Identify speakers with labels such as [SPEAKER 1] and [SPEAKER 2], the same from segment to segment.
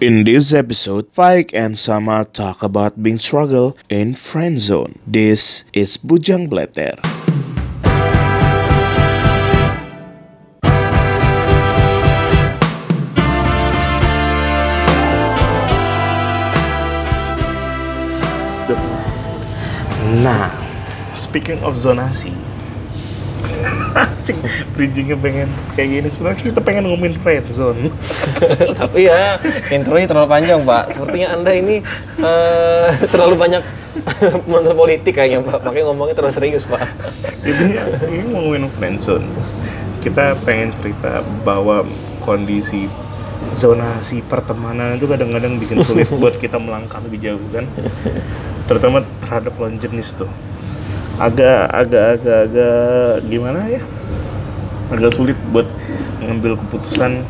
[SPEAKER 1] In this episode, Faik and Sama talk about being struggle in friend zone. This is Bujang Bleter. Nah, speaking of zonasi, Anjing, bridgingnya pengen kayak gini sebenarnya kita pengen ngomongin friend zone.
[SPEAKER 2] Tapi ya intronya terlalu panjang pak. Sepertinya anda ini eh, terlalu banyak menurut politik kayaknya pak. Makanya ngomongnya terlalu serius pak.
[SPEAKER 1] Jadi ini ngomongin friendzone. Kita pengen cerita bahwa kondisi zonasi pertemanan itu kadang-kadang bikin sulit buat kita melangkah lebih jauh kan. Terutama terhadap lawan jenis tuh. Agak agak agak agak gimana ya? Agak sulit buat mengambil keputusan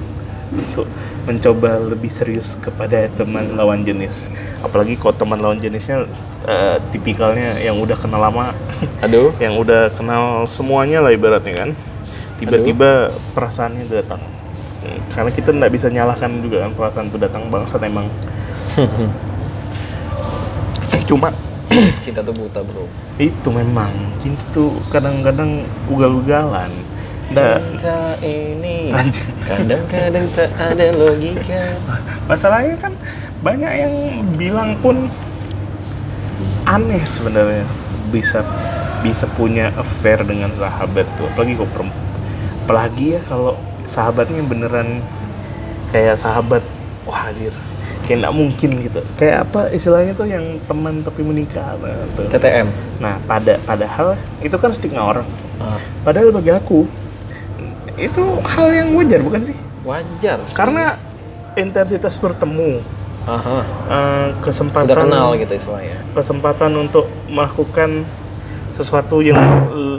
[SPEAKER 1] untuk mencoba lebih serius kepada teman lawan jenis. Apalagi kalau teman lawan jenisnya eh, tipikalnya yang udah kenal lama
[SPEAKER 2] Aduh.
[SPEAKER 1] yang udah kenal semuanya lah ibaratnya kan tiba-tiba perasaannya datang Hmm, karena kita nggak bisa nyalahkan juga kan perasaan itu datang bangsat emang cuma
[SPEAKER 2] Cinta tuh buta bro.
[SPEAKER 1] itu memang. Cinta tuh kadang-kadang ugal-ugalan. Nggak
[SPEAKER 2] Cinta ini kadang-kadang tak ada logika.
[SPEAKER 1] masalahnya kan banyak yang bilang pun aneh sebenarnya. Bisa bisa punya affair dengan sahabat tuh. Apalagi kok apalagi ya kalau sahabatnya beneran kayak sahabat wah hadir kayak nggak mungkin gitu kayak apa istilahnya tuh yang teman tapi menikah nah, tuh.
[SPEAKER 2] TTM.
[SPEAKER 1] nah pada padahal itu kan stigma orang
[SPEAKER 2] Ah,
[SPEAKER 1] padahal bagi aku itu hal yang wajar bukan sih
[SPEAKER 2] wajar. sih.
[SPEAKER 1] karena intensitas bertemu
[SPEAKER 2] Aha.
[SPEAKER 1] eh, kesempatan
[SPEAKER 2] Udah kenal gitu istilahnya.
[SPEAKER 1] kesempatan untuk melakukan sesuatu yang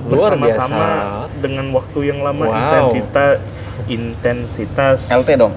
[SPEAKER 2] Luar
[SPEAKER 1] bersama-sama
[SPEAKER 2] biasa.
[SPEAKER 1] dengan waktu yang lama
[SPEAKER 2] Wow.
[SPEAKER 1] intensitas intensitas
[SPEAKER 2] LT dong.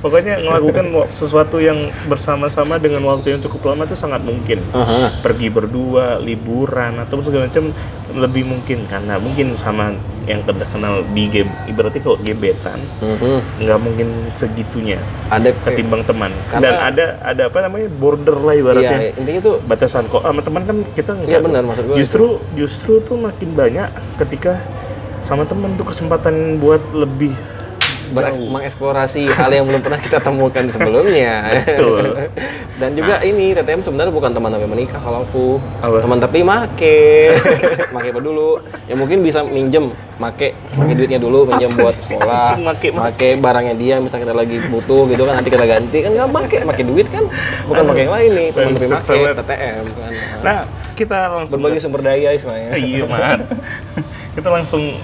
[SPEAKER 1] Pokoknya melakukan sesuatu yang bersama-sama dengan waktu yang cukup lama itu sangat mungkin
[SPEAKER 2] Aha.
[SPEAKER 1] pergi berdua liburan atau segala macam lebih mungkin karena mungkin sama yang kita kenal di game ibaratnya kalau gebetan
[SPEAKER 2] Mhm.
[SPEAKER 1] nggak mungkin segitunya
[SPEAKER 2] Ada
[SPEAKER 1] ketimbang teman
[SPEAKER 2] Karena-
[SPEAKER 1] dan ada ada apa namanya border lah ibaratnya
[SPEAKER 2] Iya, intinya tuh
[SPEAKER 1] batasan kok sama teman kan kita nggak
[SPEAKER 2] Iya, benar, maksud gue
[SPEAKER 1] justru justru tuh makin banyak ketika sama teman tuh kesempatan buat lebih.
[SPEAKER 2] Mengeksplorasi hal yang belum pernah kita temukan sebelumnya.
[SPEAKER 1] Betul.
[SPEAKER 2] Dan juga ini TTM sebenarnya bukan teman tapi menikah kalau aku.
[SPEAKER 1] Apa?
[SPEAKER 2] Teman tapi make. make apa dulu? Ya mungkin bisa minjem, make, make duitnya dulu minjem buat sekolah.
[SPEAKER 1] make, make?
[SPEAKER 2] barangnya dia misal kita lagi butuh gitu kan nanti kita ganti kan nggak make, make duit kan bukan make yang lain nih, teman tapi make. TTM kan.
[SPEAKER 1] nah kita langsung
[SPEAKER 2] Berbagi sumber daya istilahnya.
[SPEAKER 1] iya man kita langsung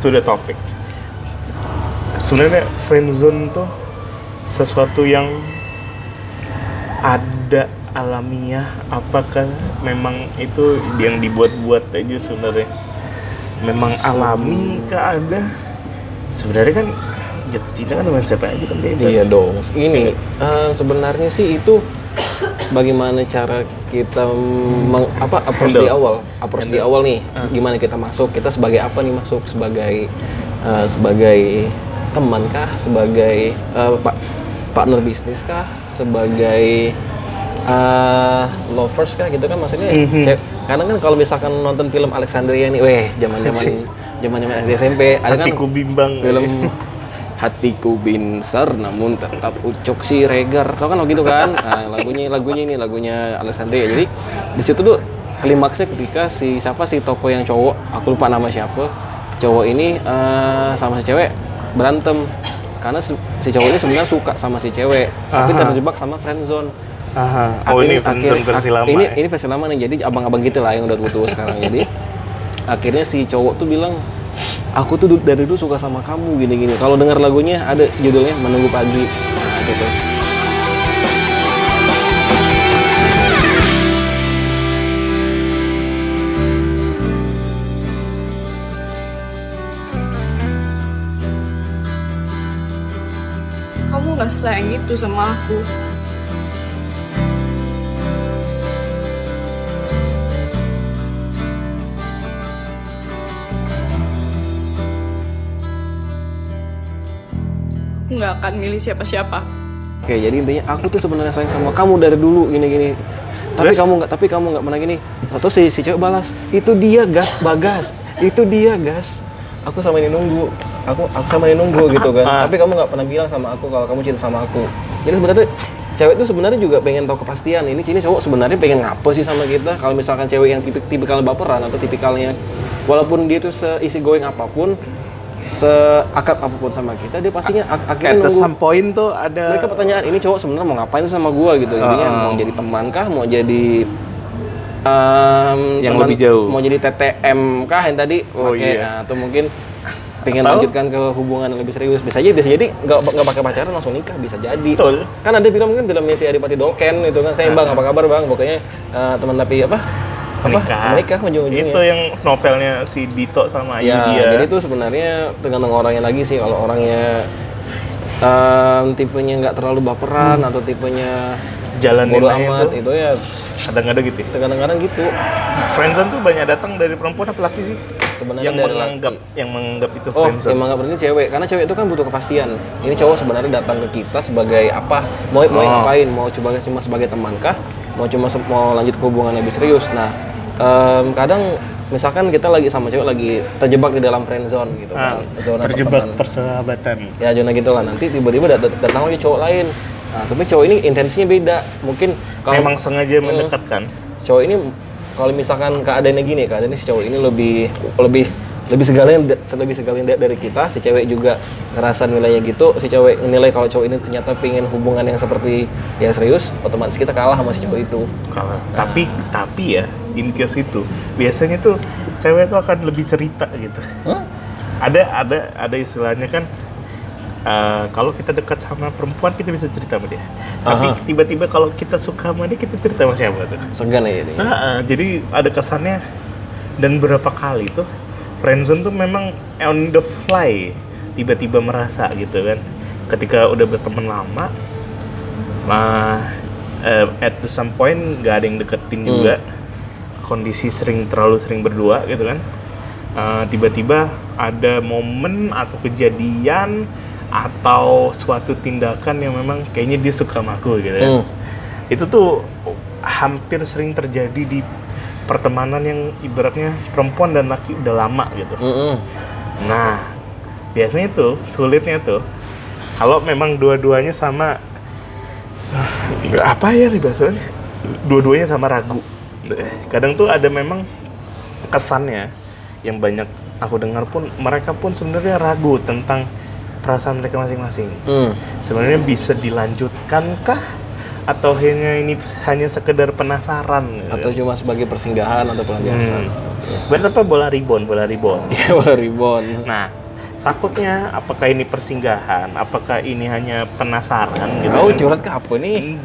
[SPEAKER 1] to the topic sebenarnya friendzone tuh sesuatu yang ada alamiah apakah memang itu yang dibuat-buat aja sebenarnya memang alami kah ada sebenarnya kan jatuh cinta kan dengan siapa aja kan bebas
[SPEAKER 2] Iya dong. Ini eh, sebenarnya sih itu bagaimana cara kita meng, apa approach
[SPEAKER 1] Handle.
[SPEAKER 2] di awal, approach di
[SPEAKER 1] Handle.
[SPEAKER 2] awal nih. Gimana kita masuk? Kita sebagai apa nih masuk? Sebagai eh, sebagai teman kah? Sebagai eh, pa- partner bisnis kah? Sebagai eh, lovers kah? Gitu kan maksudnya.
[SPEAKER 1] Mhm.
[SPEAKER 2] Cek- Karena kan kalau misalkan nonton film Alexandria nih, weh zaman-zaman zaman-zaman SD SMP, ada kan
[SPEAKER 1] hatiku bimbang
[SPEAKER 2] film hatiku binser namun tetap ucuk si Regar tau kan begitu kan nah, lagunya lagunya ini lagunya Alexandria jadi di situ tuh klimaksnya ketika si siapa si toko yang cowok aku lupa nama siapa cowok ini eh, sama si cewek berantem karena si, si cowok ini sebenarnya suka sama si cewek tapi
[SPEAKER 1] Aha.
[SPEAKER 2] terjebak sama friendzone
[SPEAKER 1] Aha. oh ini friendzone
[SPEAKER 2] akhir-
[SPEAKER 1] versi lama
[SPEAKER 2] ini
[SPEAKER 1] ya?
[SPEAKER 2] ini versi lama nih jadi abang-abang gitu lah yang udah putus sekarang jadi akhirnya si cowok tuh bilang aku tuh dari dulu suka sama kamu gini-gini kalau dengar lagunya ada judulnya menunggu pagi nah gitu
[SPEAKER 3] sayang itu sama aku. nggak akan milih siapa-siapa.
[SPEAKER 2] Oke, jadi intinya aku tuh sebenarnya sayang sama kamu dari dulu gini-gini. Tapi
[SPEAKER 1] Terus?
[SPEAKER 2] kamu nggak, tapi kamu nggak pernah gini. Atau si si cewek balas, itu dia gas, bagas, itu dia gas. Aku sama ini nunggu, aku aku sama ini nunggu gitu kan.
[SPEAKER 1] Ah.
[SPEAKER 2] Tapi kamu nggak pernah bilang sama aku kalau kamu cinta sama aku. Jadi sebenarnya cewek itu sebenarnya juga pengen tahu kepastian. Ini sini cowok sebenarnya pengen ngapa sih sama kita? Kalau misalkan cewek yang tipik tipikal baperan atau tipikalnya, walaupun dia tuh seisi going apa pun, seakrab apa pun sama kita, dia pastinya ak- akhirnya
[SPEAKER 1] At
[SPEAKER 2] nunggu
[SPEAKER 1] some point tuh ada
[SPEAKER 2] mereka pertanyaan ini cowok sebenarnya mau ngapain sama gua gitu intinya
[SPEAKER 1] Ah.
[SPEAKER 2] mau jadi teman kah mau jadi em,
[SPEAKER 1] Yang
[SPEAKER 2] teman-
[SPEAKER 1] lebih jauh.
[SPEAKER 2] mau jadi TTM kah yang tadi
[SPEAKER 1] Oh,
[SPEAKER 2] Oke,
[SPEAKER 1] iya.
[SPEAKER 2] nah, atau mungkin pengen
[SPEAKER 1] Atau-
[SPEAKER 2] lanjutkan ke hubungan yang lebih serius bisa aja bisa jadi nggak nggak pakai pacaran langsung nikah bisa jadi
[SPEAKER 1] Betul.
[SPEAKER 2] kan ada film mungkin filmnya si Adipati Dolken itu kan saya bang apa kabar bang pokoknya eh, teman tapi apa apa
[SPEAKER 1] menikah.
[SPEAKER 2] menikah ujung-ujungnya
[SPEAKER 1] Itu yang novelnya si Dito sama Ayu
[SPEAKER 2] Ya,
[SPEAKER 1] dia.
[SPEAKER 2] jadi itu sebenarnya tergantung orangnya lagi sih. Kalau orangnya em, tipenya nggak terlalu baperan atau tipenya
[SPEAKER 1] Jalan
[SPEAKER 2] bodo
[SPEAKER 1] nilainya
[SPEAKER 2] amat itu ya
[SPEAKER 1] kadang-kadang gitu. ya.
[SPEAKER 2] kadang-kadang gitu.
[SPEAKER 1] Friendzone tuh banyak datang dari perempuan apa laki sih?
[SPEAKER 2] Sebenarnya
[SPEAKER 1] yang menganggap yang menganggap itu
[SPEAKER 2] Oh,
[SPEAKER 1] friendzone.
[SPEAKER 2] emang nggak berarti cewek, karena cewek itu kan butuh kepastian. Ini cowok sebenarnya datang ke kita sebagai apa? Mau mau
[SPEAKER 1] Oh.
[SPEAKER 2] ngapain? Mau coba cuma sebagai teman kah? Mau cuma mau lanjut ke hubungan lebih serius? Nah, em, kadang misalkan kita lagi sama cewek lagi terjebak di dalam friend zone gitu
[SPEAKER 1] Ah,
[SPEAKER 2] kan. Zona
[SPEAKER 1] terjebak
[SPEAKER 2] pertemanan.
[SPEAKER 1] persahabatan.
[SPEAKER 2] ya zona gitu lah nanti tiba-tiba dat- dat- datang lagi cowok lain nah tapi cowok ini intensinya beda mungkin kalau
[SPEAKER 1] Memang sengaja mendekatkan.
[SPEAKER 2] cowok ini kalau misalkan keadaannya gini keadaannya si cowok ini lebih lebih lebih segalanya lebih segalanya dari kita si cewek juga ngerasa nilainya gitu si cewek nilai kalau cowok ini ternyata pengen hubungan yang seperti ya serius otomatis kita kalah sama si cowok itu
[SPEAKER 1] Kalah. Tapi tapi ya in case itu biasanya tuh cewek tuh akan lebih cerita gitu. Ada ada ada istilahnya kan eh, kalau kita dekat sama perempuan kita bisa cerita sama dia. Tapi
[SPEAKER 2] Aha.
[SPEAKER 1] tiba-tiba kalau kita suka sama dia kita cerita sama siapa tuh?
[SPEAKER 2] segan ya ini
[SPEAKER 1] ah, jadi ada kesannya dan berapa kali tuh friendzone tuh memang on the fly tiba-tiba merasa gitu kan ketika udah berteman lama nah eh, at the some point gak ada yang deketin juga kondisi sering terlalu sering berdua gitu kan Eh, tiba-tiba ada momen atau kejadian atau suatu tindakan yang memang kayaknya dia suka sama aku gitu kan
[SPEAKER 2] Hmm.
[SPEAKER 1] itu tuh hampir sering terjadi di pertemanan yang ibaratnya perempuan dan laki udah lama gitu.
[SPEAKER 2] Mm-mm.
[SPEAKER 1] Nah, biasanya tuh sulitnya tuh kalau memang dua-duanya sama apa ya nih bahasanya dua-duanya sama ragu. Kadang tuh ada memang kesannya yang banyak aku dengar pun mereka pun sebenarnya ragu tentang perasaan mereka masing-masing
[SPEAKER 2] Hmm.
[SPEAKER 1] sebenarnya bisa dilanjutkankah atau hanya ini hanya sekedar penasaran
[SPEAKER 2] atau cuma sebagai persinggahan atau pelampiasan
[SPEAKER 1] hmm. berarti apa bola ribon bola ribon
[SPEAKER 2] Iya, bola ribon.
[SPEAKER 1] nah takutnya apakah ini persinggahan apakah ini hanya penasaran gitu
[SPEAKER 2] Kau
[SPEAKER 1] kan?
[SPEAKER 2] curhat ke apa nih?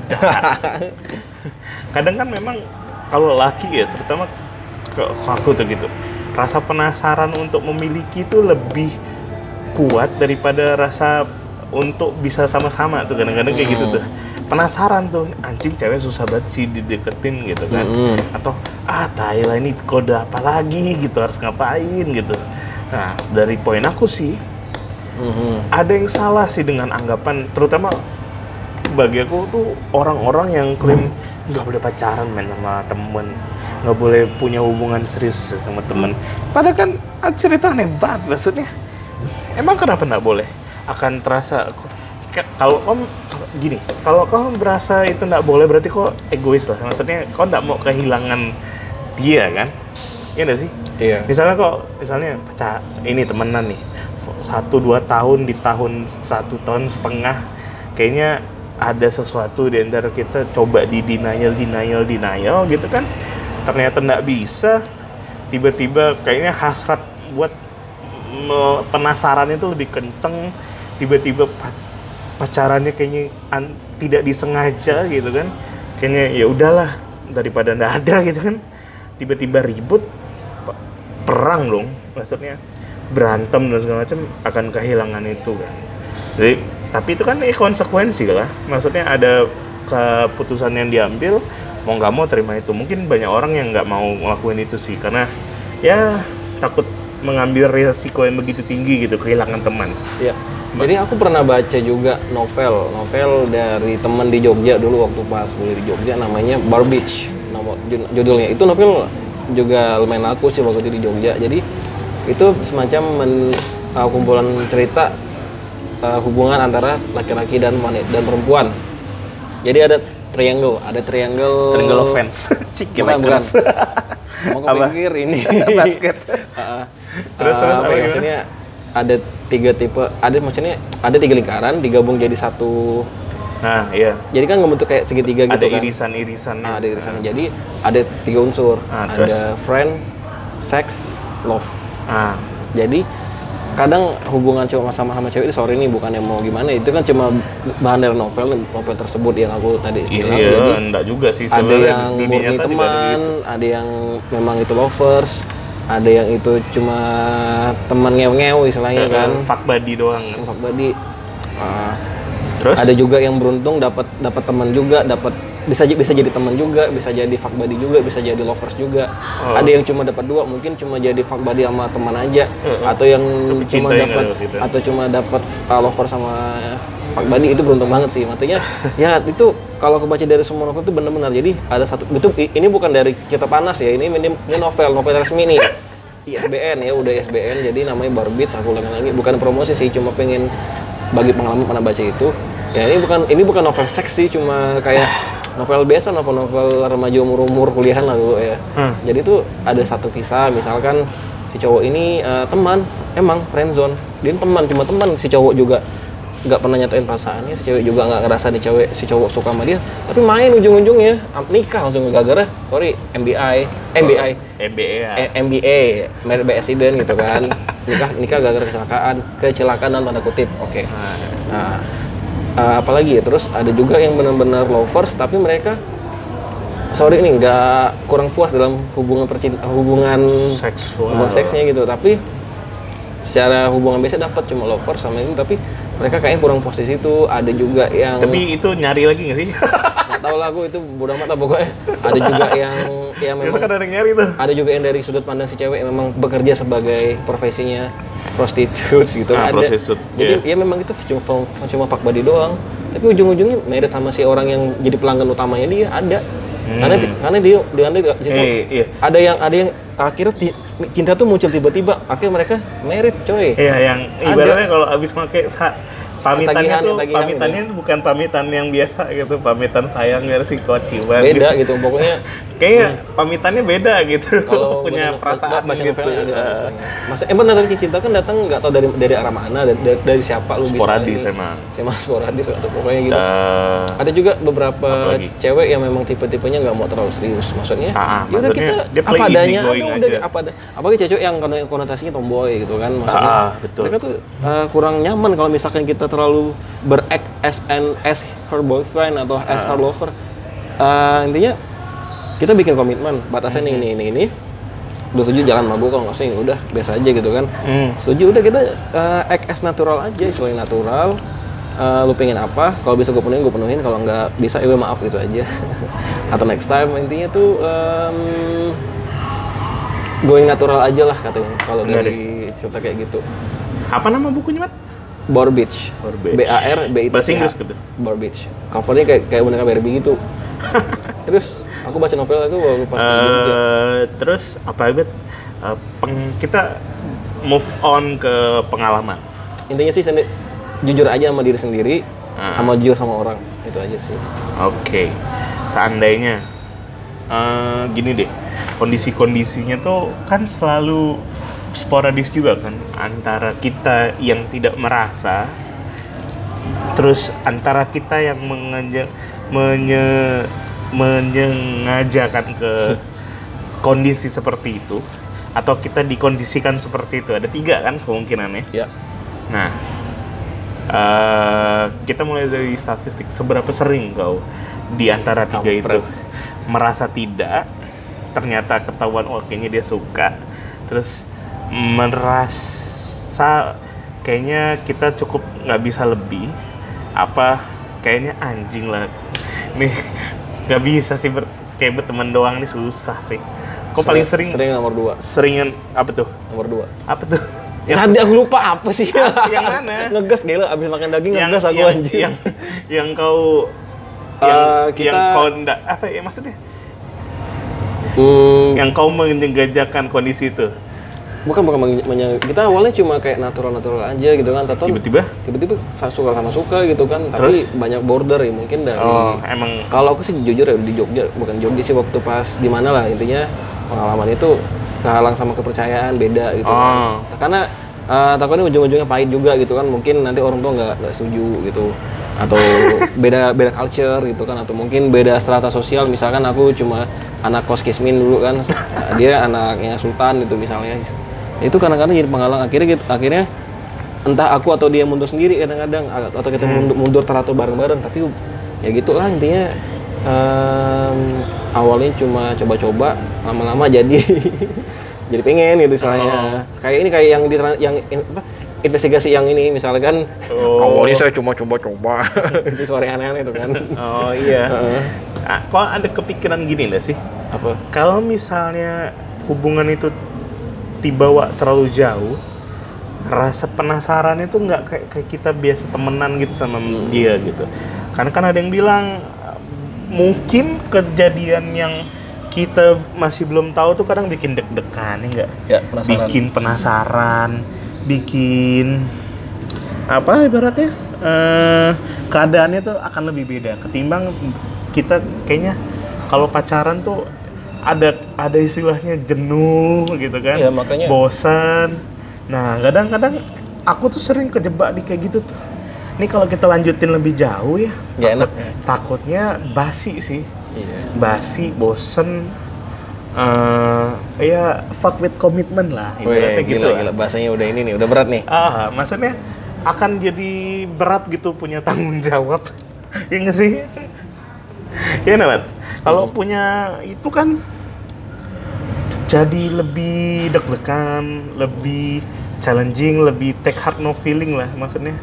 [SPEAKER 1] Kadang kan memang kalau laki ya terutama ke, ke aku tuh gitu rasa penasaran untuk memiliki itu lebih kuat daripada rasa untuk bisa sama-sama tuh kadang-kadang kayak gitu tuh. Penasaran tuh anjing cewek susah banget sih dideketin gitu kan.
[SPEAKER 2] Mm-mm.
[SPEAKER 1] atau ah Thailand ini kode apa lagi gitu harus ngapain? gitu. Nah dari poin aku sih
[SPEAKER 2] Mhm.
[SPEAKER 1] ada yang salah sih dengan anggapan terutama bagi aku tuh orang-orang yang klaim nggak boleh pacaran main sama temen nggak boleh punya hubungan serius sama temen. Padahal kan ah, cerita aneh banget maksudnya emang kenapa nggak boleh? Akan terasa Ka- kalau kamu gini kalau kamu berasa itu nggak boleh berarti kok egois lah. Maksudnya kau nggak mau kehilangan dia kan? Iya nggak sih?
[SPEAKER 2] Iya.
[SPEAKER 1] misalnya kok misalnya pacar ini temenan nih. Satu dua tahun di tahun satu tahun setengah kayaknya ada sesuatu di antara kita coba di denial denial denial gitu kan? Ternyata nggak bisa. Tiba-tiba kayaknya hasrat buat penasaran itu lebih kenceng tiba-tiba pac- pacarannya kayaknya an- tidak disengaja gitu kan. Kayaknya ya udahlah daripada ndak ada gitu kan. Tiba-tiba ribut pe- perang dong maksudnya. Berantem dan segala macam akan kehilangan itu kan. Jadi tapi itu kan eh, konsekuensi lah. Maksudnya ada keputusan yang diambil mau nggak mau terima itu. Mungkin banyak orang yang nggak mau ngelakuin itu sih karena ya takut mengambil resiko yang begitu tinggi gitu kehilangan teman
[SPEAKER 2] Iya. Jadi aku pernah baca juga novel, novel dari teman di Jogja dulu waktu pas kuliah di Jogja namanya Bar Beach. Nama jud- judulnya itu novel juga lumayan laku sih waktu itu di Jogja. Jadi itu semacam men- uh, kumpulan cerita uh, hubungan antara laki-laki dan wanita dan perempuan. Jadi ada triangle, ada triangle
[SPEAKER 1] Triangle of fans. Chicken
[SPEAKER 2] Bukan, bukan. Mau kepikir ini
[SPEAKER 1] Basket.
[SPEAKER 2] Heeh.
[SPEAKER 1] Terus, terus,
[SPEAKER 2] Eh,
[SPEAKER 1] apa gimana?
[SPEAKER 2] maksudnya ada tiga tipe, ada maksudnya ada tiga lingkaran digabung jadi satu.
[SPEAKER 1] Nah, iya.
[SPEAKER 2] Jadi kan ngebentuk kayak segitiga gitu
[SPEAKER 1] Ada
[SPEAKER 2] kan.
[SPEAKER 1] irisan-irisannya.
[SPEAKER 2] Nah, ada irisan. Jadi ada tiga unsur.
[SPEAKER 1] Ah,
[SPEAKER 2] ada
[SPEAKER 1] terus?
[SPEAKER 2] friend, sex, love.
[SPEAKER 1] Ah,
[SPEAKER 2] Jadi kadang hubungan cowok sama sama cewek itu sorry nih bukan yang mau gimana itu kan cuma bahan dari novel novel tersebut yang aku tadi bilang
[SPEAKER 1] iya,
[SPEAKER 2] jadi
[SPEAKER 1] enggak juga sih
[SPEAKER 2] ada yang
[SPEAKER 1] dunia
[SPEAKER 2] murni
[SPEAKER 1] ada
[SPEAKER 2] teman,
[SPEAKER 1] gitu.
[SPEAKER 2] ada yang memang itu lovers, ada yang itu cuma teman ngew-ngew istilahnya kan.
[SPEAKER 1] Fuck buddy doang. kan.
[SPEAKER 2] Fuck buddy. Ah,
[SPEAKER 1] Terus?
[SPEAKER 2] ada juga yang beruntung dapat dapat teman juga, dapat bisa bisa jadi teman juga, bisa jadi fuck buddy juga, bisa jadi lovers juga.
[SPEAKER 1] Oh.
[SPEAKER 2] Ada yang cuma dapat dua, mungkin cuma jadi fuck buddy sama teman aja,
[SPEAKER 1] Heeh.
[SPEAKER 2] atau yang
[SPEAKER 1] Tapi
[SPEAKER 2] cuma dapat
[SPEAKER 1] gitu.
[SPEAKER 2] atau cuma dapat uh, lover sama fuck buddy itu beruntung banget sih. Maksudnya ya itu kalau aku baca dari semua novel itu benar-benar jadi ada satu itu ini bukan dari kita panas ya, ini ini, ini novel, novel resmi nih. ISBN ya udah ISBN jadi namanya Barbits aku ulangi lagi bukan promosi sih cuma pengen bagi pengalaman pernah baca itu ya ini bukan ini bukan novel seks sih cuma kayak novel biasa novel novel remaja umur umur kuliahan lah dulu ya.
[SPEAKER 1] Hmm.
[SPEAKER 2] jadi tuh ada satu kisah misalkan si cowok ini eh, teman emang friendzone dia teman cuma teman si cowok juga nggak pernah nyatain perasaannya si cewek juga nggak ngerasa di cewek si cowok suka sama dia tapi main ujung-ujungnya nikah langsung gara-gara sorry MBI MBI
[SPEAKER 1] MBA ya.
[SPEAKER 2] eh, MBA married by accident gitu kan. Nikah nikah gara-gara kecelakaan kecelakaan dan tanda kutip. Oke. Nah eh, apalagi ya terus ada juga yang benar-benar lovers tapi mereka sorry ini nggak kurang puas dalam hubungan percintaan hubungan
[SPEAKER 1] Seksual.
[SPEAKER 2] hubungan seksnya gitu tapi secara hubungan biasa dapat cuma lovers sama itu tapi mereka kayaknya kurang puas di situ ada juga yang
[SPEAKER 1] Tapi itu nyari lagi nggak sih?
[SPEAKER 2] nggak tahu lah aku itu bodoh amat lah pokoknya ada juga yang yang
[SPEAKER 1] Biasa
[SPEAKER 2] memang
[SPEAKER 1] kan ada yang nyari tuh.
[SPEAKER 2] ada juga yang dari sudut pandang si cewek yang memang bekerja sebagai profesinya prostitutes gitu
[SPEAKER 1] Ah,
[SPEAKER 2] ada
[SPEAKER 1] prostitute,
[SPEAKER 2] jadi
[SPEAKER 1] iya.
[SPEAKER 2] ya memang itu cuma cuma fuck buddy doang tapi ujung-ujungnya married sama si orang yang jadi pelanggan utamanya dia ada
[SPEAKER 1] Hmm.
[SPEAKER 2] karena dia dia, dia, dia-
[SPEAKER 1] Eh, iya.
[SPEAKER 2] ada yang ada yang akhirnya ti- cinta tuh muncul tiba-tiba akhirnya mereka married coy
[SPEAKER 1] Iya, yang ibaratnya kalau abis pakai pamitannya
[SPEAKER 2] Ketagihan,
[SPEAKER 1] tuh
[SPEAKER 2] ketagihan
[SPEAKER 1] pamitannya bukan pamitan yang biasa gitu, pamitan sayang versi kociban
[SPEAKER 2] beda gitu pokoknya
[SPEAKER 1] Kayaknya pamitannya beda gitu.
[SPEAKER 2] kalau
[SPEAKER 1] punya perasaan
[SPEAKER 2] baca
[SPEAKER 1] gitu. Eh.
[SPEAKER 2] Masa emang dari cinta kan datang nggak tahu dari dari arah mana, dari, dari, dari siapa lu
[SPEAKER 1] Sporadis
[SPEAKER 2] bisa ini.
[SPEAKER 1] emang.
[SPEAKER 2] Emang sporadis atau pokoknya gitu.
[SPEAKER 1] eh,
[SPEAKER 2] Ada juga beberapa
[SPEAKER 1] Apalagi?
[SPEAKER 2] cewek yang memang tipe-tipenya nggak mau terlalu serius. Maksudnya,
[SPEAKER 1] Ah, ah,
[SPEAKER 2] ya udah
[SPEAKER 1] maksudnya
[SPEAKER 2] kita
[SPEAKER 1] dia play
[SPEAKER 2] apa adanya, ada udah
[SPEAKER 1] aja.
[SPEAKER 2] apa ada. Apalagi cewek yang kono- konotasinya tomboy gitu kan, maksudnya.
[SPEAKER 1] Ah, ah, betul.
[SPEAKER 2] Mereka tuh uh, kurang nyaman kalau misalkan kita terlalu beract as an as her boyfriend atau as
[SPEAKER 1] Ah.
[SPEAKER 2] her lover. Uh, intinya kita bikin komitmen batasnya nih ini ini ini udah setuju jalan mabuk kalau nggak ini udah biasa aja gitu kan
[SPEAKER 1] Hmm.
[SPEAKER 2] setuju udah kita uh, act as natural aja istilahnya natural Uh, lu pengen apa kalau bisa gue penuhin gue penuhin kalau nggak bisa ya maaf gitu aja atau next time intinya tuh um, going natural aja lah katanya kalau dari cerita kayak gitu
[SPEAKER 1] Apa nama bukunya, Mat?
[SPEAKER 2] Beach. B A R B I T
[SPEAKER 1] Bahasa Inggris gitu?
[SPEAKER 2] Beach covernya kayak kayak boneka Barbie gitu terus aku baca novel itu waktu pas.
[SPEAKER 1] Eh, terus apa ya? Eh, peng- kita move on ke pengalaman.
[SPEAKER 2] intinya sih sendi- jujur aja sama diri sendiri
[SPEAKER 1] Ah.
[SPEAKER 2] sama jujur sama orang itu aja sih
[SPEAKER 1] Oke, seandainya eh, gini deh, kondisi-kondisinya tuh kan selalu sporadis juga kan antara kita yang tidak merasa, terus antara kita yang mengaja, menye, menyengajakan ke kondisi seperti itu, atau kita dikondisikan seperti itu. Ada tiga kan kemungkinannya.
[SPEAKER 2] ya
[SPEAKER 1] Nah, eh, kita mulai dari statistik. Seberapa sering kau di antara tiga itu
[SPEAKER 2] Kampret.
[SPEAKER 1] merasa tidak, ternyata ketahuan oh kayaknya dia suka, terus merasa kayaknya kita cukup nggak bisa lebih, apa kayaknya anjing lah, nih nggak bisa sih ber, kayak berteman doang nih susah sih. Kok paling sering
[SPEAKER 2] sering nomor dua
[SPEAKER 1] seringan apa tuh?
[SPEAKER 2] nomor dua
[SPEAKER 1] Apa tuh? Yang-
[SPEAKER 2] Tadi aku lupa apa sih?
[SPEAKER 1] yang mana?
[SPEAKER 2] ngegas gila abis makan daging
[SPEAKER 1] yang
[SPEAKER 2] ngegas aku
[SPEAKER 1] yang,
[SPEAKER 2] anjing.
[SPEAKER 1] yang yang kau yang,
[SPEAKER 2] Eh, kita-
[SPEAKER 1] yang kau ndak apa ya maksudnya
[SPEAKER 2] Hmm,
[SPEAKER 1] yang kau menyegajakan kondisi itu
[SPEAKER 2] bukan bukan menye- kita awalnya cuma kayak natural-natural aja gitu kan, tato
[SPEAKER 1] tiba-tiba
[SPEAKER 2] tiba-tiba suka sama suka gitu kan, tapi
[SPEAKER 1] Terus?
[SPEAKER 2] banyak border ya mungkin dari
[SPEAKER 1] oh emang
[SPEAKER 2] Kalau aku sih jujur ya di Jogja, bukan Jogja sih waktu pas di mana lah intinya pengalaman itu kehalang sama kepercayaan beda gitu
[SPEAKER 1] Oh.
[SPEAKER 2] kan. Karena uh, takutnya ujung-ujungnya pahit juga gitu kan, mungkin nanti orang tua nggak nggak setuju gitu atau beda beda culture gitu kan atau mungkin beda strata sosial misalkan aku cuma anak kos kismin dulu kan dia anaknya sultan gitu misalnya itu kadang-kadang jadi penghalang. Akhirnya gitu, akhirnya entah aku atau dia mundur sendiri kadang-kadang atau kita mundur, mundur teratur bareng-bareng tapi ya gitulah intinya. Em, awalnya cuma coba-coba lama-lama jadi jadi pengen gitu istilahnya. Kayak ini kayak yang di yang in- apa, investigasi yang ini misalkan.
[SPEAKER 1] Oh.
[SPEAKER 2] awalnya saya cuma coba-coba. Itu suara yang aneh itu kan.
[SPEAKER 1] Oh iya.
[SPEAKER 2] Heeh.
[SPEAKER 1] Ah, kok ada kepikiran gini nggak sih?
[SPEAKER 2] Apa?
[SPEAKER 1] Kalau misalnya hubungan itu dibawa terlalu jauh rasa penasaran itu nggak kayak kayak kita biasa temenan gitu sama dia gitu. Karena kan ada yang bilang uh, mungkin kejadian yang kita masih belum tahu tuh kadang bikin deg-degan ya nggak?
[SPEAKER 2] Ya penasaran.
[SPEAKER 1] Bikin penasaran bikin apa ibaratnya eh, keadaannya tuh akan lebih beda ketimbang kita kayaknya kalau pacaran tuh ada ada istilahnya jenuh gitu kan.
[SPEAKER 2] Iya, makanya-
[SPEAKER 1] bosan. Nah kadang-kadang aku tuh sering kejebak di kayak gitu tuh. Ini kalau kita lanjutin lebih jauh ya
[SPEAKER 2] enak
[SPEAKER 1] takut- takutnya basi sih.
[SPEAKER 2] Iya.
[SPEAKER 1] Basi, bosen, eh ya fuck with commitment lah, ibaratnya gitu.
[SPEAKER 2] gila, gila. bahasanya udah ini nih udah berat nih.
[SPEAKER 1] Ah, maksudnya akan jadi berat gitu punya tanggung jawab, ya nggak sih? ya Nabat, kalau punya itu kan jadi lebih deg-degan, lebih challenging, lebih take heart no feeling lah maksudnya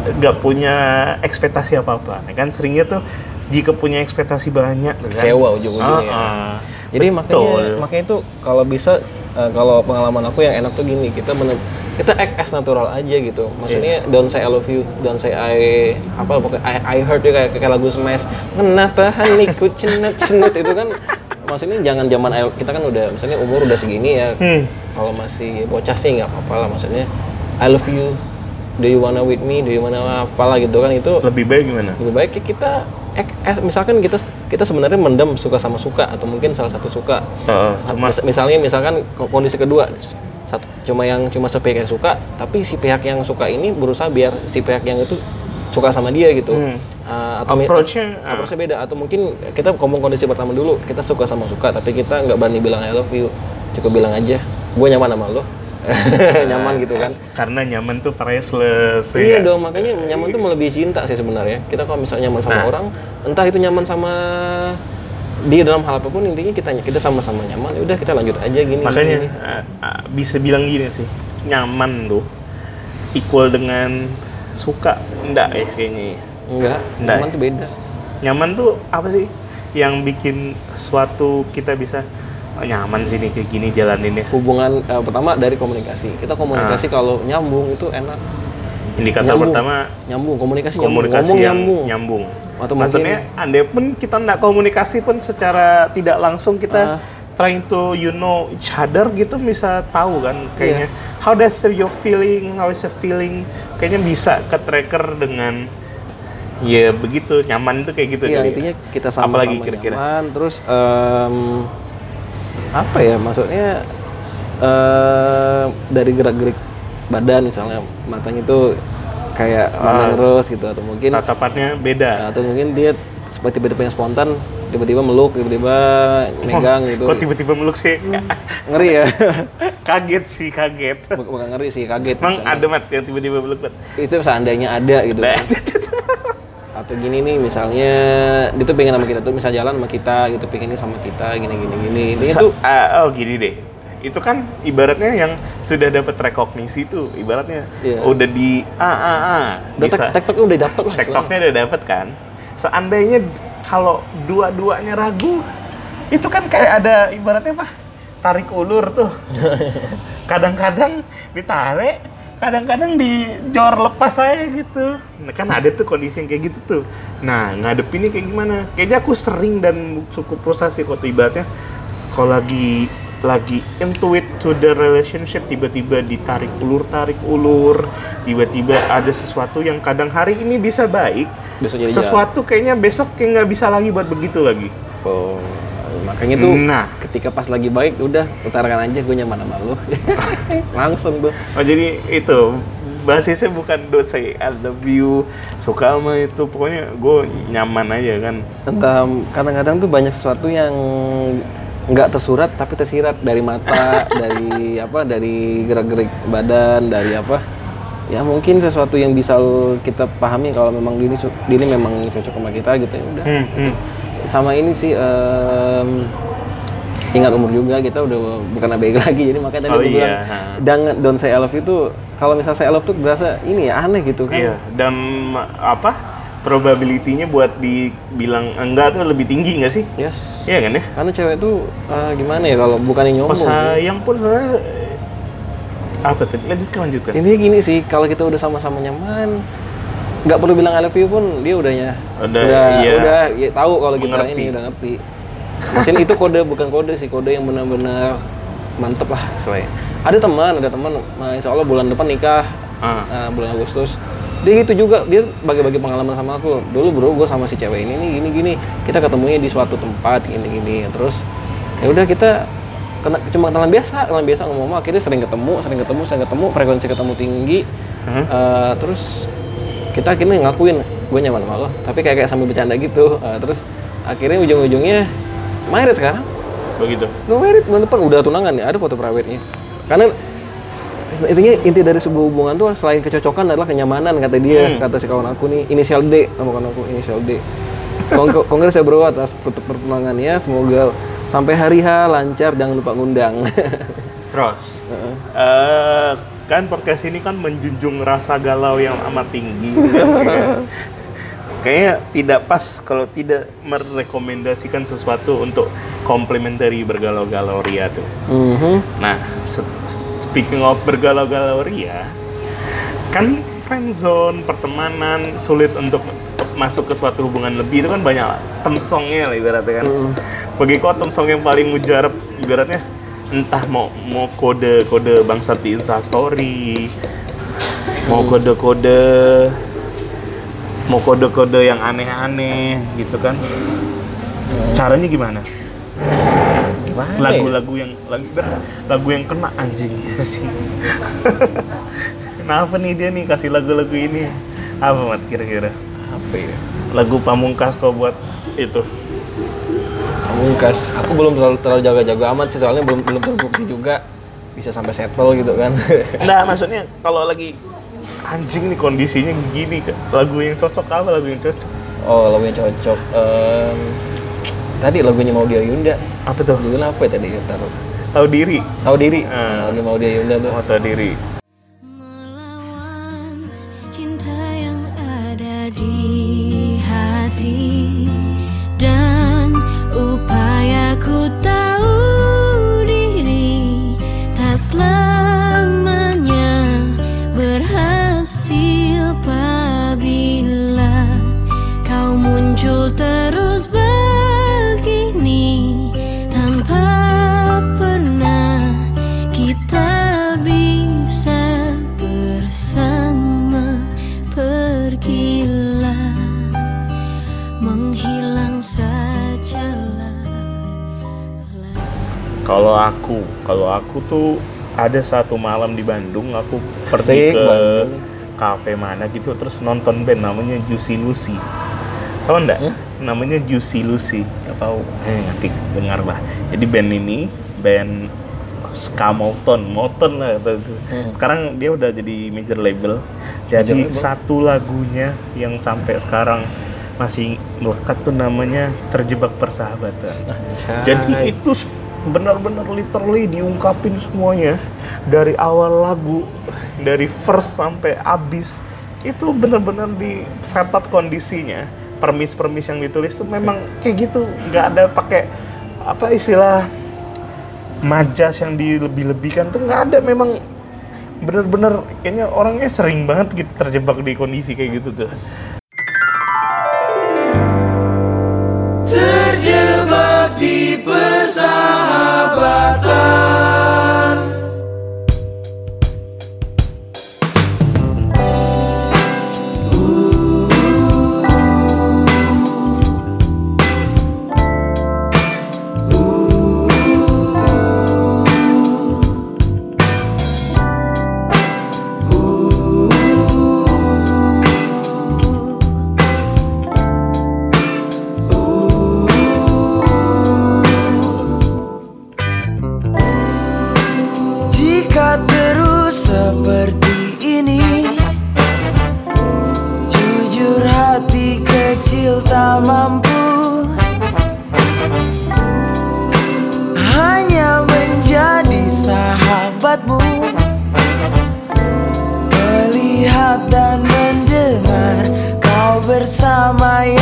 [SPEAKER 1] nggak punya ekspektasi apa-apa, ya kan seringnya tuh jika punya ekspektasi banyak, kan?
[SPEAKER 2] Kecewa ujung-ujungnya.
[SPEAKER 1] Ah, ah.
[SPEAKER 2] Jadi makanya
[SPEAKER 1] Betul.
[SPEAKER 2] makanya itu kalau bisa eh, kalau pengalaman aku yang enak tuh gini, kita bener kita act as natural aja gitu. Maksudnya don't say I love you, don't say I apa pokoknya I, I heard you kayak, kayak lagu Smash. Kenapa hatiku cenut cenut itu kan maksudnya jangan zaman kita kan udah misalnya umur udah segini ya.
[SPEAKER 1] Hmm.
[SPEAKER 2] Kalau masih bocah sih nggak apa-apa lah maksudnya I love you. Do you wanna with me? Do you wanna apalah gitu kan itu
[SPEAKER 1] lebih baik gimana?
[SPEAKER 2] lebih baik ya kita eh, eh, misalkan kita kita sebenarnya mendem suka sama suka atau mungkin salah satu suka
[SPEAKER 1] cuma
[SPEAKER 2] Mis- misalnya misalkan ko- kondisi kedua satu cuma yang cuma sepihak yang suka tapi si pihak yang suka ini berusaha biar si pihak yang itu suka sama dia gitu
[SPEAKER 1] Hmm.
[SPEAKER 2] Uh, atau
[SPEAKER 1] approach-nya ah.
[SPEAKER 2] approach-nya beda atau mungkin kita ngomong kondisi pertama dulu kita suka sama suka tapi kita nggak berani bilang I love you cukup bilang aja gue nyaman sama lo nyaman gitu kan
[SPEAKER 1] karena nyaman tuh priceless
[SPEAKER 2] Iya
[SPEAKER 1] ya.
[SPEAKER 2] dong, makanya nyaman tuh melebihi cinta sih sebenarnya. Kita kalau misalnya nyaman sama
[SPEAKER 1] Nah.
[SPEAKER 2] orang, entah itu nyaman sama dia dalam hal apa pun intinya kita kita sama-sama nyaman. Ya udah kita lanjut aja gini.
[SPEAKER 1] makanya
[SPEAKER 2] gini.
[SPEAKER 1] ah, ah, bisa bilang gini sih nyaman tuh equal dengan suka enggak ya kayaknya ya.
[SPEAKER 2] enggak,
[SPEAKER 1] Nggak
[SPEAKER 2] nyaman
[SPEAKER 1] ya?
[SPEAKER 2] tuh beda.
[SPEAKER 1] nyaman tuh apa sih yang bikin suatu kita bisa oh, nyaman sih nih kayak gini jalaninnya
[SPEAKER 2] Hubungan eh, pertama dari komunikasi. Kita komunikasi kalau nyambung itu enak.
[SPEAKER 1] indikator
[SPEAKER 2] Nyambung.
[SPEAKER 1] pertama
[SPEAKER 2] Nyambung, komunikasi,
[SPEAKER 1] komunikasi
[SPEAKER 2] nyambung. Ngomong
[SPEAKER 1] yang
[SPEAKER 2] nyambung.
[SPEAKER 1] nyambung
[SPEAKER 2] Atau
[SPEAKER 1] maksudnya andai pun kita nggak komunikasi pun secara tidak langsung kita
[SPEAKER 2] Ah.
[SPEAKER 1] trying to you know each other gitu bisa tahu kan kayaknya
[SPEAKER 2] Iya.
[SPEAKER 1] how does your feeling how is the feeling kayaknya bisa ke tracker dengan ya begitu nyaman itu kayak gitu
[SPEAKER 2] Iya,
[SPEAKER 1] kali ya.
[SPEAKER 2] intinya kita sama-sama
[SPEAKER 1] apalagi kira-kira
[SPEAKER 2] nyaman. Terus em, apa ya maksudnya em, dari gerak-gerik badan misalnya matanya itu kayak
[SPEAKER 1] Ah.
[SPEAKER 2] terus gitu atau mungkin
[SPEAKER 1] tatapannya beda.
[SPEAKER 2] Atau mungkin dia seperti tiba-tiba yang spontan tiba-tiba meluk tiba-tiba megang gitu.
[SPEAKER 1] kok tiba-tiba meluk sih?
[SPEAKER 2] Ngeri ya.
[SPEAKER 1] Kaget sih kaget.
[SPEAKER 2] Buk- bukan ngeri sih kaget.
[SPEAKER 1] Emang
[SPEAKER 2] misalnya.
[SPEAKER 1] ada mat yang tiba-tiba meluk mat?
[SPEAKER 2] Itu seandainya ada gitu. Kan. atau gini nih misalnya dia tuh pengen sama kita tuh misal jalan sama kita gitu pengennya sama kita gini gini gini. Ini tuh
[SPEAKER 1] ah, oh gini deh itu kan ibaratnya yang sudah dapat rekognisi tuh ibaratnya
[SPEAKER 2] Iya.
[SPEAKER 1] udah di a a a bisa
[SPEAKER 2] udah dapet lah
[SPEAKER 1] tektoknya udah dapat kan seandainya kalau dua-duanya ragu itu kan kayak ada ibaratnya apa tarik ulur tuh. Kadang-kadang ditarik, kadang-kadang dijor lepas aja gitu. Nah, kan ada tuh kondisi yang kayak gitu tuh. Nah, ngadepinnya kayak gimana? Kayaknya aku sering dan cukup frustasi kok ibaratnya kalau lagi lagi into it to the relationship tiba-tiba ditarik ulur tarik ulur tiba-tiba ada sesuatu yang kadang hari ini bisa baik
[SPEAKER 2] Besok jadi
[SPEAKER 1] sesuatu kayaknya besok kayak nggak bisa lagi buat begitu lagi
[SPEAKER 2] Oh, makanya tuh
[SPEAKER 1] Nah.
[SPEAKER 2] ketika pas lagi baik udah utarakan aja gue nyaman sama lu. Langsung tuh.
[SPEAKER 1] Oh jadi itu basisnya bukan do say I love you suka sama itu pokoknya gue nyaman aja kan
[SPEAKER 2] Entah kadang-kadang tuh banyak sesuatu yang nggak tersurat tapi tersirat dari mata, dari apa, dari gerak-gerik badan, dari apa. Ya mungkin sesuatu yang bisa kita pahami kalau memang dini dini memang cocok sama kita gitu ya udah.
[SPEAKER 1] hmm, hmm.
[SPEAKER 2] Sama ini sih em, ingat umur juga kita udah bukan ABG lagi jadi makanya tadi
[SPEAKER 1] Oh iya,
[SPEAKER 2] bilang jangan don't say I love tuh kalau misal say I love tuh berasa ini ya aneh gitu kan.
[SPEAKER 1] iya dan apa probability-nya buat dibilang enggak tuh lebih tinggi nggak sih
[SPEAKER 2] Yes.
[SPEAKER 1] iya kan ya
[SPEAKER 2] Karena cewek tuh eh, gimana ya kalau bukan yang
[SPEAKER 1] pas
[SPEAKER 2] nyombong.
[SPEAKER 1] sayang pun sebenarnya apa tadi lanjutkan lanjutkan
[SPEAKER 2] Intinya gini sih, kalau kita udah sama-sama nyaman, nggak perlu bilang I love you pun dia udah ya,
[SPEAKER 1] Udah,
[SPEAKER 2] udah,
[SPEAKER 1] iya.
[SPEAKER 2] udah ya, tahu kalau kita
[SPEAKER 1] Mengerti.
[SPEAKER 2] ini udah ngerti. Mungkin itu kode bukan kode sih, kode yang benar-benar mantep lah istilahnya. Ada teman, ada teman, nah, insya Allah bulan depan nikah,
[SPEAKER 1] Ah.
[SPEAKER 2] nah, bulan Agustus. Dia gitu juga, dia bagi-bagi pengalaman sama aku. Dulu bro, gue sama si cewek ini nih gini-gini, kita ketemunya di suatu tempat gini-gini. Terus ya udah kita kena, cuma kenalan biasa, kenalan biasa ngomong akhirnya sering ketemu, sering ketemu, sering ketemu, frekuensi ketemu tinggi.
[SPEAKER 1] Hah?
[SPEAKER 2] Eh, terus kita akhirnya ngakuin gue nyaman sama lo, tapi kayak kayak sambil bercanda gitu. Eh, terus akhirnya ujung-ujungnya married sekarang.
[SPEAKER 1] begitu
[SPEAKER 2] Gue married bulan depan udah tunangan ya, ada foto private-nya. Karena intinya inti dari sebuah hubungan tuh selain kecocokan adalah kenyamanan kata dia,
[SPEAKER 1] Hmm.
[SPEAKER 2] kata si kawan aku nih, inisial D sama kawan aku inisial D. Kong- Kongres ya bro atas pert- pertunangannya, semoga sampai hari H lancar, jangan lupa ngundang.
[SPEAKER 1] terus
[SPEAKER 2] Heeh.
[SPEAKER 1] eh kan podcast ini kan menjunjung rasa galau yang amat tinggi gitu kan. Kayaknya tidak pas kalau tidak merekomendasikan sesuatu untuk komplementari bergalau-galau ria tuh.
[SPEAKER 2] Mhm.
[SPEAKER 1] Nah, se- speaking of bergalau-galau ria, kan friendzone, pertemanan sulit untuk masuk ke suatu hubungan lebih itu kan banyak temsongnya lah ibaratnya kan.
[SPEAKER 2] Mm.
[SPEAKER 1] Bagi kau temsong yang paling mujarab ibaratnya entah mau mau kode kode bangsat di instastory, mau kode-kode mau kode-kode yang aneh-aneh gitu kan. Caranya gimana?
[SPEAKER 2] Ya?
[SPEAKER 1] lagu-lagu yang lagu lagu yang kena anjing sih. Kenapa nih dia nih kasih lagu-lagu ini? Apa mat kira-kira?
[SPEAKER 2] Apa ya?
[SPEAKER 1] Lagu pamungkas kau buat itu.
[SPEAKER 2] Pamungkas. Aku belum terlalu terlalu jaga-jaga amat sih soalnya belum belum terbukti juga bisa sampai settle gitu kan.
[SPEAKER 1] Nah, maksudnya kalau lagi anjing nih kondisinya gini, lagu yang cocok apa lagu yang cocok?
[SPEAKER 2] oh, lagu yang cocok. Em, tadi lagunya mau dia Yunda.
[SPEAKER 1] Apa tuh?
[SPEAKER 2] Judulnya apa ya tadi? Taruh.
[SPEAKER 1] Tahu diri.
[SPEAKER 2] Tahu diri.
[SPEAKER 1] Ah.
[SPEAKER 2] Lagi mau dia Yunda tuh.
[SPEAKER 1] Oh, tahu diri.
[SPEAKER 4] Menghilang sajalah
[SPEAKER 1] Kalau aku, kalau aku tuh ada satu malam di Bandung, aku pergi
[SPEAKER 2] Asik,
[SPEAKER 1] ke
[SPEAKER 2] Bandung.
[SPEAKER 1] kafe mana gitu, terus nonton band namanya Juicy Lucy. Tahu nggak?
[SPEAKER 2] Hmm?
[SPEAKER 1] Namanya Juicy Lucy.
[SPEAKER 2] Gak tahu.
[SPEAKER 1] Eh, nanti dengar lah. Jadi band ini band ska Motown lah.
[SPEAKER 2] Hmm.
[SPEAKER 1] Sekarang dia udah jadi major label. Jadi
[SPEAKER 2] label.
[SPEAKER 1] satu lagunya yang sampai sekarang masih melekat tuh namanya Terjebak Persahabatan. Jadi itu benar-benar literally diungkapin semuanya. Dari awal lagu, dari first sampai habis itu benar-benar di setup kondisinya. Permis-permis yang ditulis tuh memang kayak gitu, nggak ada pakai apa istilah majas yang dilebih-lebihkan tuh nggak ada. Memang bener-bener kayaknya orangnya sering banget gitu terjebak di kondisi kayak gitu tuh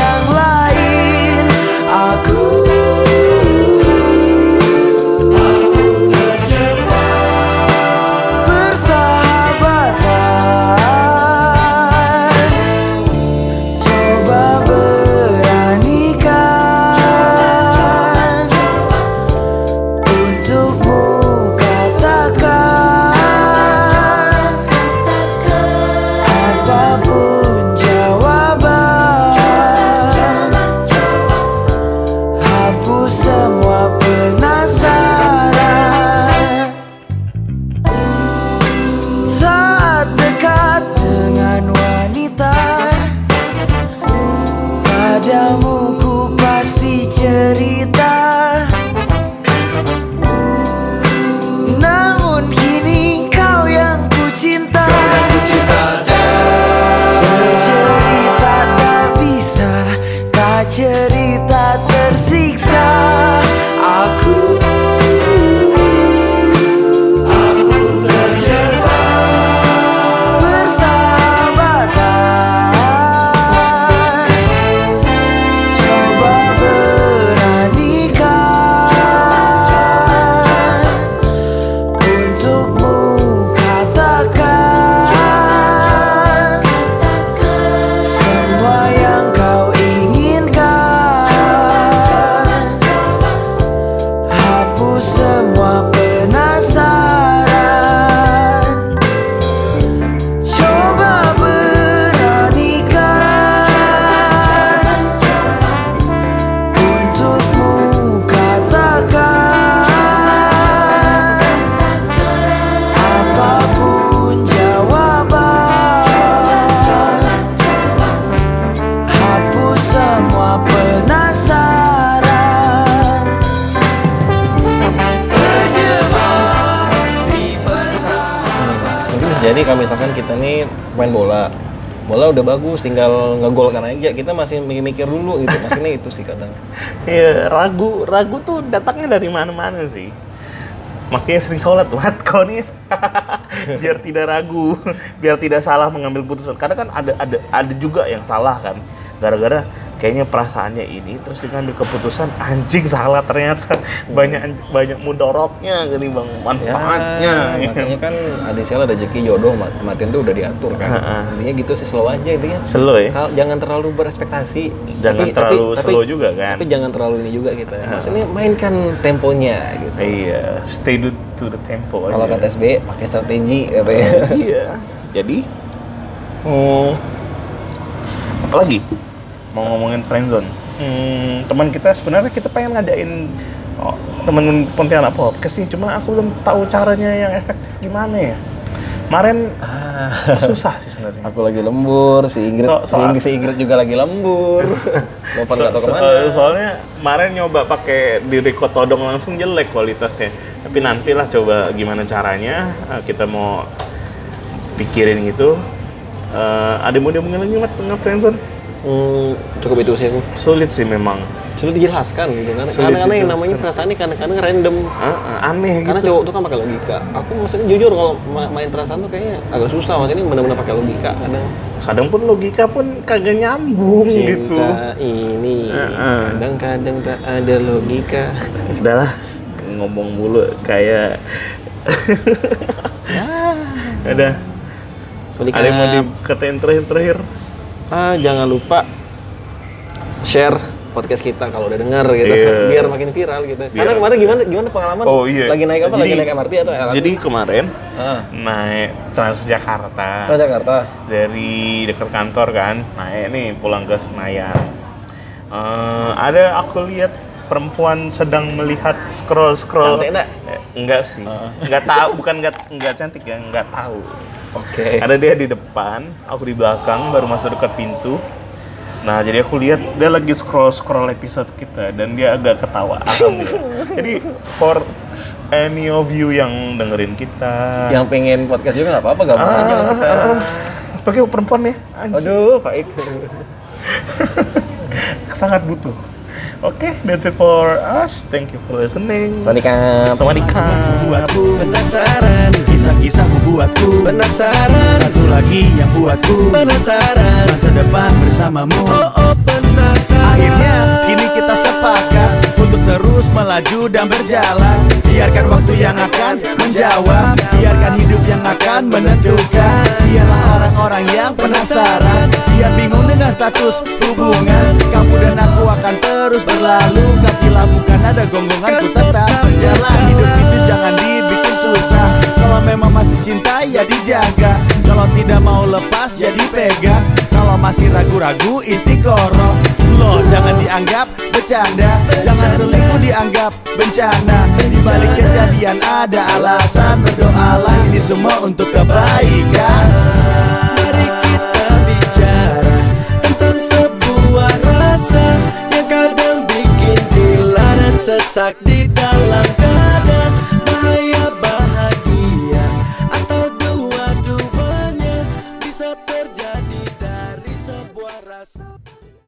[SPEAKER 5] yang cerita
[SPEAKER 2] jadi kalau misalkan kita nih main bola, bola udah bagus, tinggal ngegolkan aja. Kita masih mikir-mikir dulu gitu. Maksudnya itu sih kadang.
[SPEAKER 1] ya ragu ragu tuh datangnya dari mana-mana sih makanya sering sholat kau nih biar tidak ragu biar tidak salah mengambil putusan karena kan ada ada ada juga yang salah kan gara-gara kayaknya perasaannya ini terus dengan keputusan anjing salah ternyata banyak anj- banyak mudorotnya gini bang manfaatnya
[SPEAKER 2] Ya, makanya kan ada istilah rezeki jodoh mat- kematian tuh udah diatur kan. Intinya gitu sih slow aja intinya.
[SPEAKER 1] Slow ya?
[SPEAKER 2] Kal- jangan terlalu berekspektasi.
[SPEAKER 1] Jangan terlalu slow juga kan?
[SPEAKER 2] Tapi jangan terlalu ini juga kita. Maksudnya mainkan temponya gitu.
[SPEAKER 1] iya stay to, the tempo aja
[SPEAKER 2] Kalau kata SB pakai strategi katanya.
[SPEAKER 1] iya jadi hmm, apalagi mau ngomongin friendzone hmm, teman kita sebenarnya kita pengen ngadain oh, temen Pontianak podcast nih cuma aku belum tahu caranya yang efektif gimana ya kemarin
[SPEAKER 2] Ah.
[SPEAKER 1] susah sih sebenarnya
[SPEAKER 2] Aku lagi lembur, si Ingrid,
[SPEAKER 1] So-
[SPEAKER 2] si
[SPEAKER 1] soal-
[SPEAKER 2] Ingrid, si Ingrid juga lagi lembur.
[SPEAKER 1] So-
[SPEAKER 2] nggak tahu
[SPEAKER 1] so-
[SPEAKER 2] ke mana.
[SPEAKER 1] eh, soalnya kemarin nyoba pakai di record todong langsung jelek kualitasnya tapi nantilah coba gimana caranya eh, kita mau pikirin gitu Eh, ada mau dia lagi mat tengah friendzone
[SPEAKER 2] Hmm, cukup itu sih aku.
[SPEAKER 1] sulit sih memang
[SPEAKER 2] Sulit dijelaskan gitu kan.
[SPEAKER 1] Sulit
[SPEAKER 2] Kadang-kadang yang namanya perasaan ini kadang-kadang random.
[SPEAKER 1] Ah, ah, aneh
[SPEAKER 2] Karena
[SPEAKER 1] gitu
[SPEAKER 2] cowok tuh kan pakai logika. Aku maksudnya jujur kalau ma- main perasaan tuh kayaknya agak susah. Maksudnya benar-benar pakai logika. Kadang
[SPEAKER 1] kadang pun logika pun kagak nyambung gitu
[SPEAKER 2] cinta ini
[SPEAKER 1] Heeh.
[SPEAKER 2] kadang-kadang tak ada logika.
[SPEAKER 1] udahlah ngomong mulu kayak ada ada yang mau dikatain terakhir-terakhir
[SPEAKER 2] Ah, jangan lupa share podcast kita kalau udah denger gitu.
[SPEAKER 1] Iya.
[SPEAKER 2] Biar makin viral gitu.
[SPEAKER 1] Biar-
[SPEAKER 2] Karena kemarin gimana gimana pengalaman?
[SPEAKER 1] Oh, iya.
[SPEAKER 2] Lagi naik apa?
[SPEAKER 1] Jadi-
[SPEAKER 2] lagi naik MRT atau LRT?
[SPEAKER 1] jadi kemarin
[SPEAKER 2] ah,
[SPEAKER 1] naik Transjakarta
[SPEAKER 2] Transjakarta.
[SPEAKER 1] dari dekat kantor kan naik nih pulang ke Senayan Eh, ada aku lihat perempuan sedang melihat scroll scroll
[SPEAKER 2] Cantik nggak?
[SPEAKER 1] enggak sih enggak tahu bukan enggak enggak cantik ya enggak tahu
[SPEAKER 2] Oke.
[SPEAKER 1] ada dia di depan aku di belakang baru masuk dekat pintu nah jadi aku lihat dia lagi scroll scroll episode kita dan dia agak ketawa alhamdulillah jadi for any of you yang dengerin kita
[SPEAKER 2] Yang pengen podcast juga nggak apa-apa, gabung aja lah kita.
[SPEAKER 1] Ah, pakai perempuan ya anjing
[SPEAKER 2] Aduh, Pak Ik.
[SPEAKER 1] sangat butuh oke that's it for us thank you for listening
[SPEAKER 2] Swadika.
[SPEAKER 1] Sawadika.
[SPEAKER 6] Buatku penasaran Kisah-kisah membuatku penasaran. Satu lagi yang buatku penasaran. Masa depan bersamamu Oh oh penasaran. Akhirnya kini kita sepakat Untuk terus melaju dan berjalan. Biarkan waktu yang akan menjawab Biarkan hidup yang akan menentukan. Biarlah orang-orang yang penasaran Biar bingung dengan status hubungan. Kamu dan aku akan terus berlalu Kakilah bukan ada gonggongan Ku tetap berjalan Hidup itu jangan dibikin susah. Kalau memang masih cinta ya dijaga. Kalau tidak mau lepas ya dipegang Kalau masih ragu-ragu istiqoroh. Lo jangan dianggap bercanda. Jangan selingkuh dianggap bencana. Di balik kejadian ada alasan. Berdoalah ini semua untuk kebaikan. Mari kita bicara tentang sebuah rasa Yang kadang bikin gila dan sesak di dalam